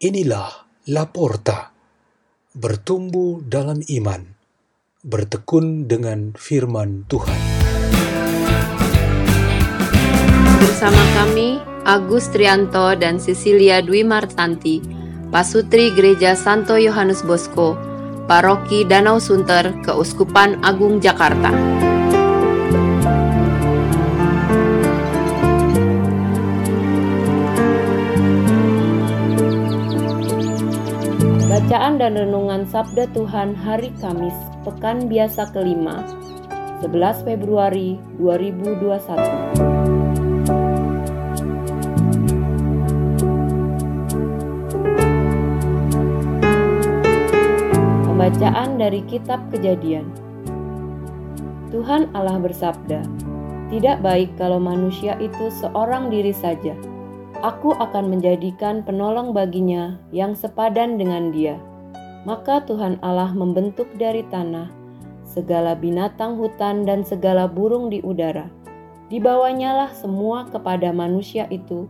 Inilah Laporta, bertumbuh dalam iman, bertekun dengan firman Tuhan. Bersama kami, Agus Trianto dan Cecilia Dwi Martanti, Pasutri Gereja Santo Yohanes Bosco, Paroki Danau Sunter, Keuskupan Agung Jakarta. Bacaan dan Renungan Sabda Tuhan Hari Kamis, Pekan Biasa Kelima, 11 Februari 2021. Pembacaan dari Kitab Kejadian Tuhan Allah bersabda, Tidak baik kalau manusia itu seorang diri saja. Aku akan menjadikan penolong baginya yang sepadan dengan dia. Maka Tuhan Allah membentuk dari tanah segala binatang hutan dan segala burung di udara. Dibawanyalah semua kepada manusia itu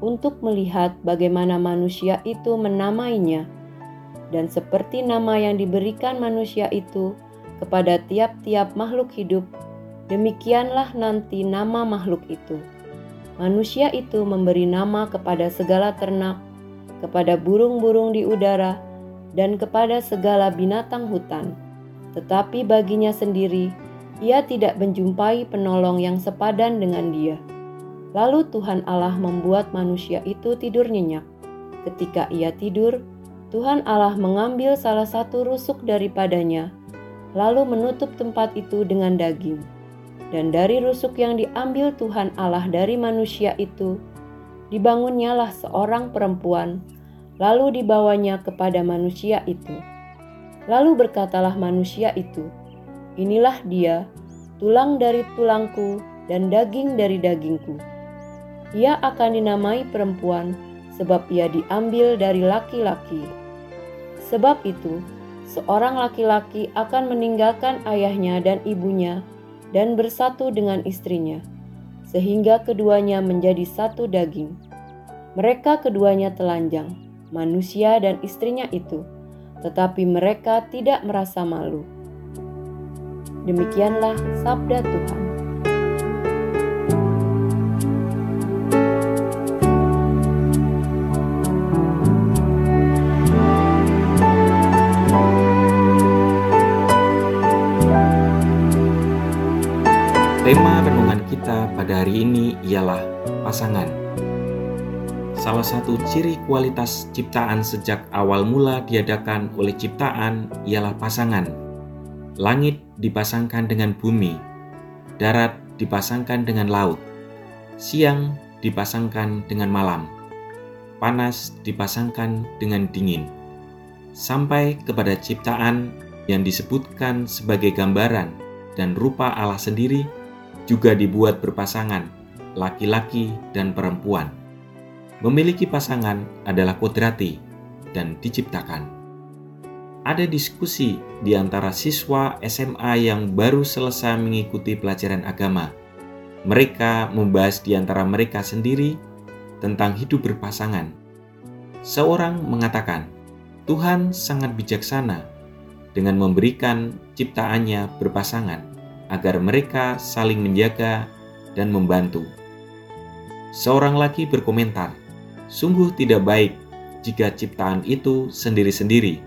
untuk melihat bagaimana manusia itu menamainya dan seperti nama yang diberikan manusia itu kepada tiap-tiap makhluk hidup, demikianlah nanti nama makhluk itu. Manusia itu memberi nama kepada segala ternak, kepada burung-burung di udara, dan kepada segala binatang hutan. Tetapi baginya sendiri, ia tidak menjumpai penolong yang sepadan dengan dia. Lalu Tuhan Allah membuat manusia itu tidur nyenyak. Ketika ia tidur, Tuhan Allah mengambil salah satu rusuk daripadanya, lalu menutup tempat itu dengan daging. Dan dari rusuk yang diambil Tuhan Allah dari manusia itu, dibangunnyalah seorang perempuan, lalu dibawanya kepada manusia itu. Lalu berkatalah manusia itu, Inilah dia, tulang dari tulangku dan daging dari dagingku. Ia akan dinamai perempuan, sebab ia diambil dari laki-laki. Sebab itu, seorang laki-laki akan meninggalkan ayahnya dan ibunya dan bersatu dengan istrinya, sehingga keduanya menjadi satu daging. Mereka keduanya telanjang, manusia dan istrinya itu, tetapi mereka tidak merasa malu. Demikianlah sabda Tuhan. Renungan kita pada hari ini ialah pasangan. Salah satu ciri kualitas ciptaan sejak awal mula diadakan oleh ciptaan ialah pasangan. Langit dipasangkan dengan bumi, darat dipasangkan dengan laut, siang dipasangkan dengan malam, panas dipasangkan dengan dingin, sampai kepada ciptaan yang disebutkan sebagai gambaran dan rupa Allah sendiri juga dibuat berpasangan, laki-laki dan perempuan. Memiliki pasangan adalah kodrati dan diciptakan. Ada diskusi di antara siswa SMA yang baru selesai mengikuti pelajaran agama. Mereka membahas di antara mereka sendiri tentang hidup berpasangan. Seorang mengatakan, "Tuhan sangat bijaksana dengan memberikan ciptaannya berpasangan." Agar mereka saling menjaga dan membantu. Seorang lagi berkomentar, "Sungguh tidak baik jika ciptaan itu sendiri-sendiri.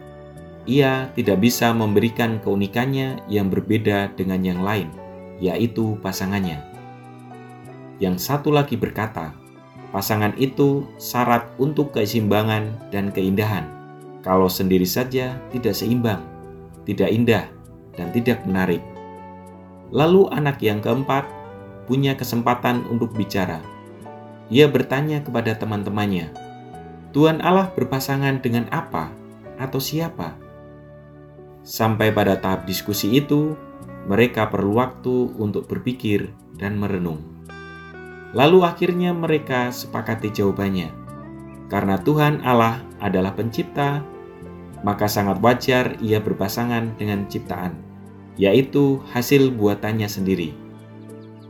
Ia tidak bisa memberikan keunikannya yang berbeda dengan yang lain, yaitu pasangannya." Yang satu lagi berkata, "Pasangan itu syarat untuk keseimbangan dan keindahan. Kalau sendiri saja tidak seimbang, tidak indah, dan tidak menarik." Lalu anak yang keempat punya kesempatan untuk bicara. Ia bertanya kepada teman-temannya, "Tuhan Allah berpasangan dengan apa atau siapa?" Sampai pada tahap diskusi itu, mereka perlu waktu untuk berpikir dan merenung. Lalu akhirnya mereka sepakati jawabannya. Karena Tuhan Allah adalah pencipta, maka sangat wajar ia berpasangan dengan ciptaan yaitu hasil buatannya sendiri.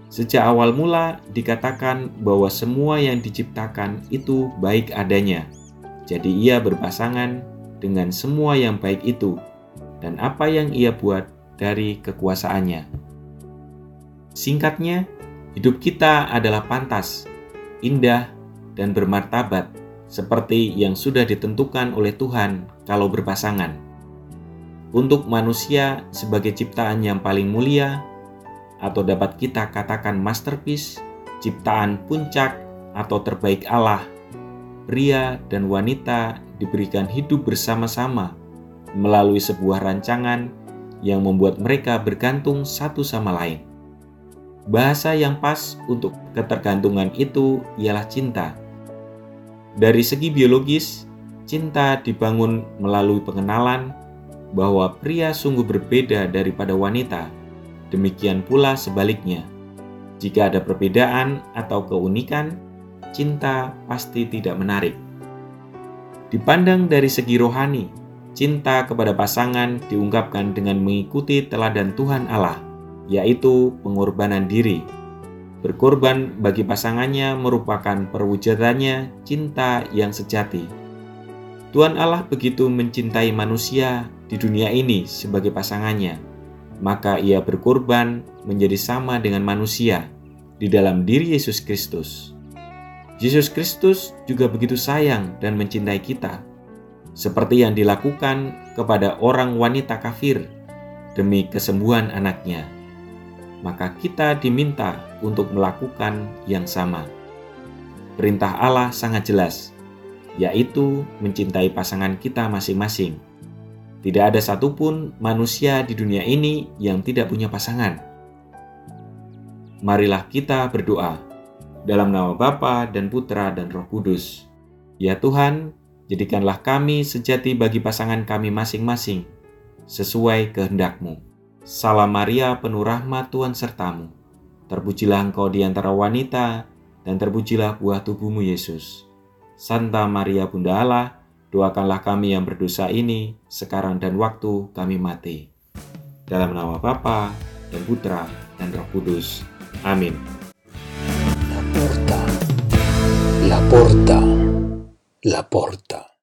Sejak awal mula dikatakan bahwa semua yang diciptakan itu baik adanya, Jadi ia berpasangan dengan semua yang baik itu dan apa yang ia buat dari kekuasaannya. Singkatnya, hidup kita adalah pantas, indah, dan bermartabat seperti yang sudah ditentukan oleh Tuhan kalau berpasangan. Untuk manusia sebagai ciptaan yang paling mulia, atau dapat kita katakan masterpiece, ciptaan puncak atau terbaik Allah, pria dan wanita diberikan hidup bersama-sama melalui sebuah rancangan yang membuat mereka bergantung satu sama lain. Bahasa yang pas untuk ketergantungan itu ialah cinta. Dari segi biologis, cinta dibangun melalui pengenalan bahwa pria sungguh berbeda daripada wanita. Demikian pula sebaliknya. Jika ada perbedaan atau keunikan, cinta pasti tidak menarik. Dipandang dari segi rohani, cinta kepada pasangan diungkapkan dengan mengikuti teladan Tuhan Allah, yaitu pengorbanan diri Berkorban bagi pasangannya merupakan perwujudannya cinta yang sejati. Tuhan Allah begitu mencintai manusia di dunia ini sebagai pasangannya, maka ia berkorban menjadi sama dengan manusia di dalam diri Yesus Kristus. Yesus Kristus juga begitu sayang dan mencintai kita, seperti yang dilakukan kepada orang wanita kafir demi kesembuhan anaknya maka kita diminta untuk melakukan yang sama. Perintah Allah sangat jelas, yaitu mencintai pasangan kita masing-masing. Tidak ada satupun manusia di dunia ini yang tidak punya pasangan. Marilah kita berdoa dalam nama Bapa dan Putra dan Roh Kudus. Ya Tuhan, jadikanlah kami sejati bagi pasangan kami masing-masing, sesuai kehendak-Mu. Salam Maria, penuh rahmat Tuhan sertamu. Terpujilah engkau di antara wanita, dan terpujilah buah tubuhmu Yesus. Santa Maria Bunda Allah, doakanlah kami yang berdosa ini, sekarang dan waktu kami mati. Dalam nama Bapa dan Putra dan Roh Kudus. Amin. La porta, la porta, la porta.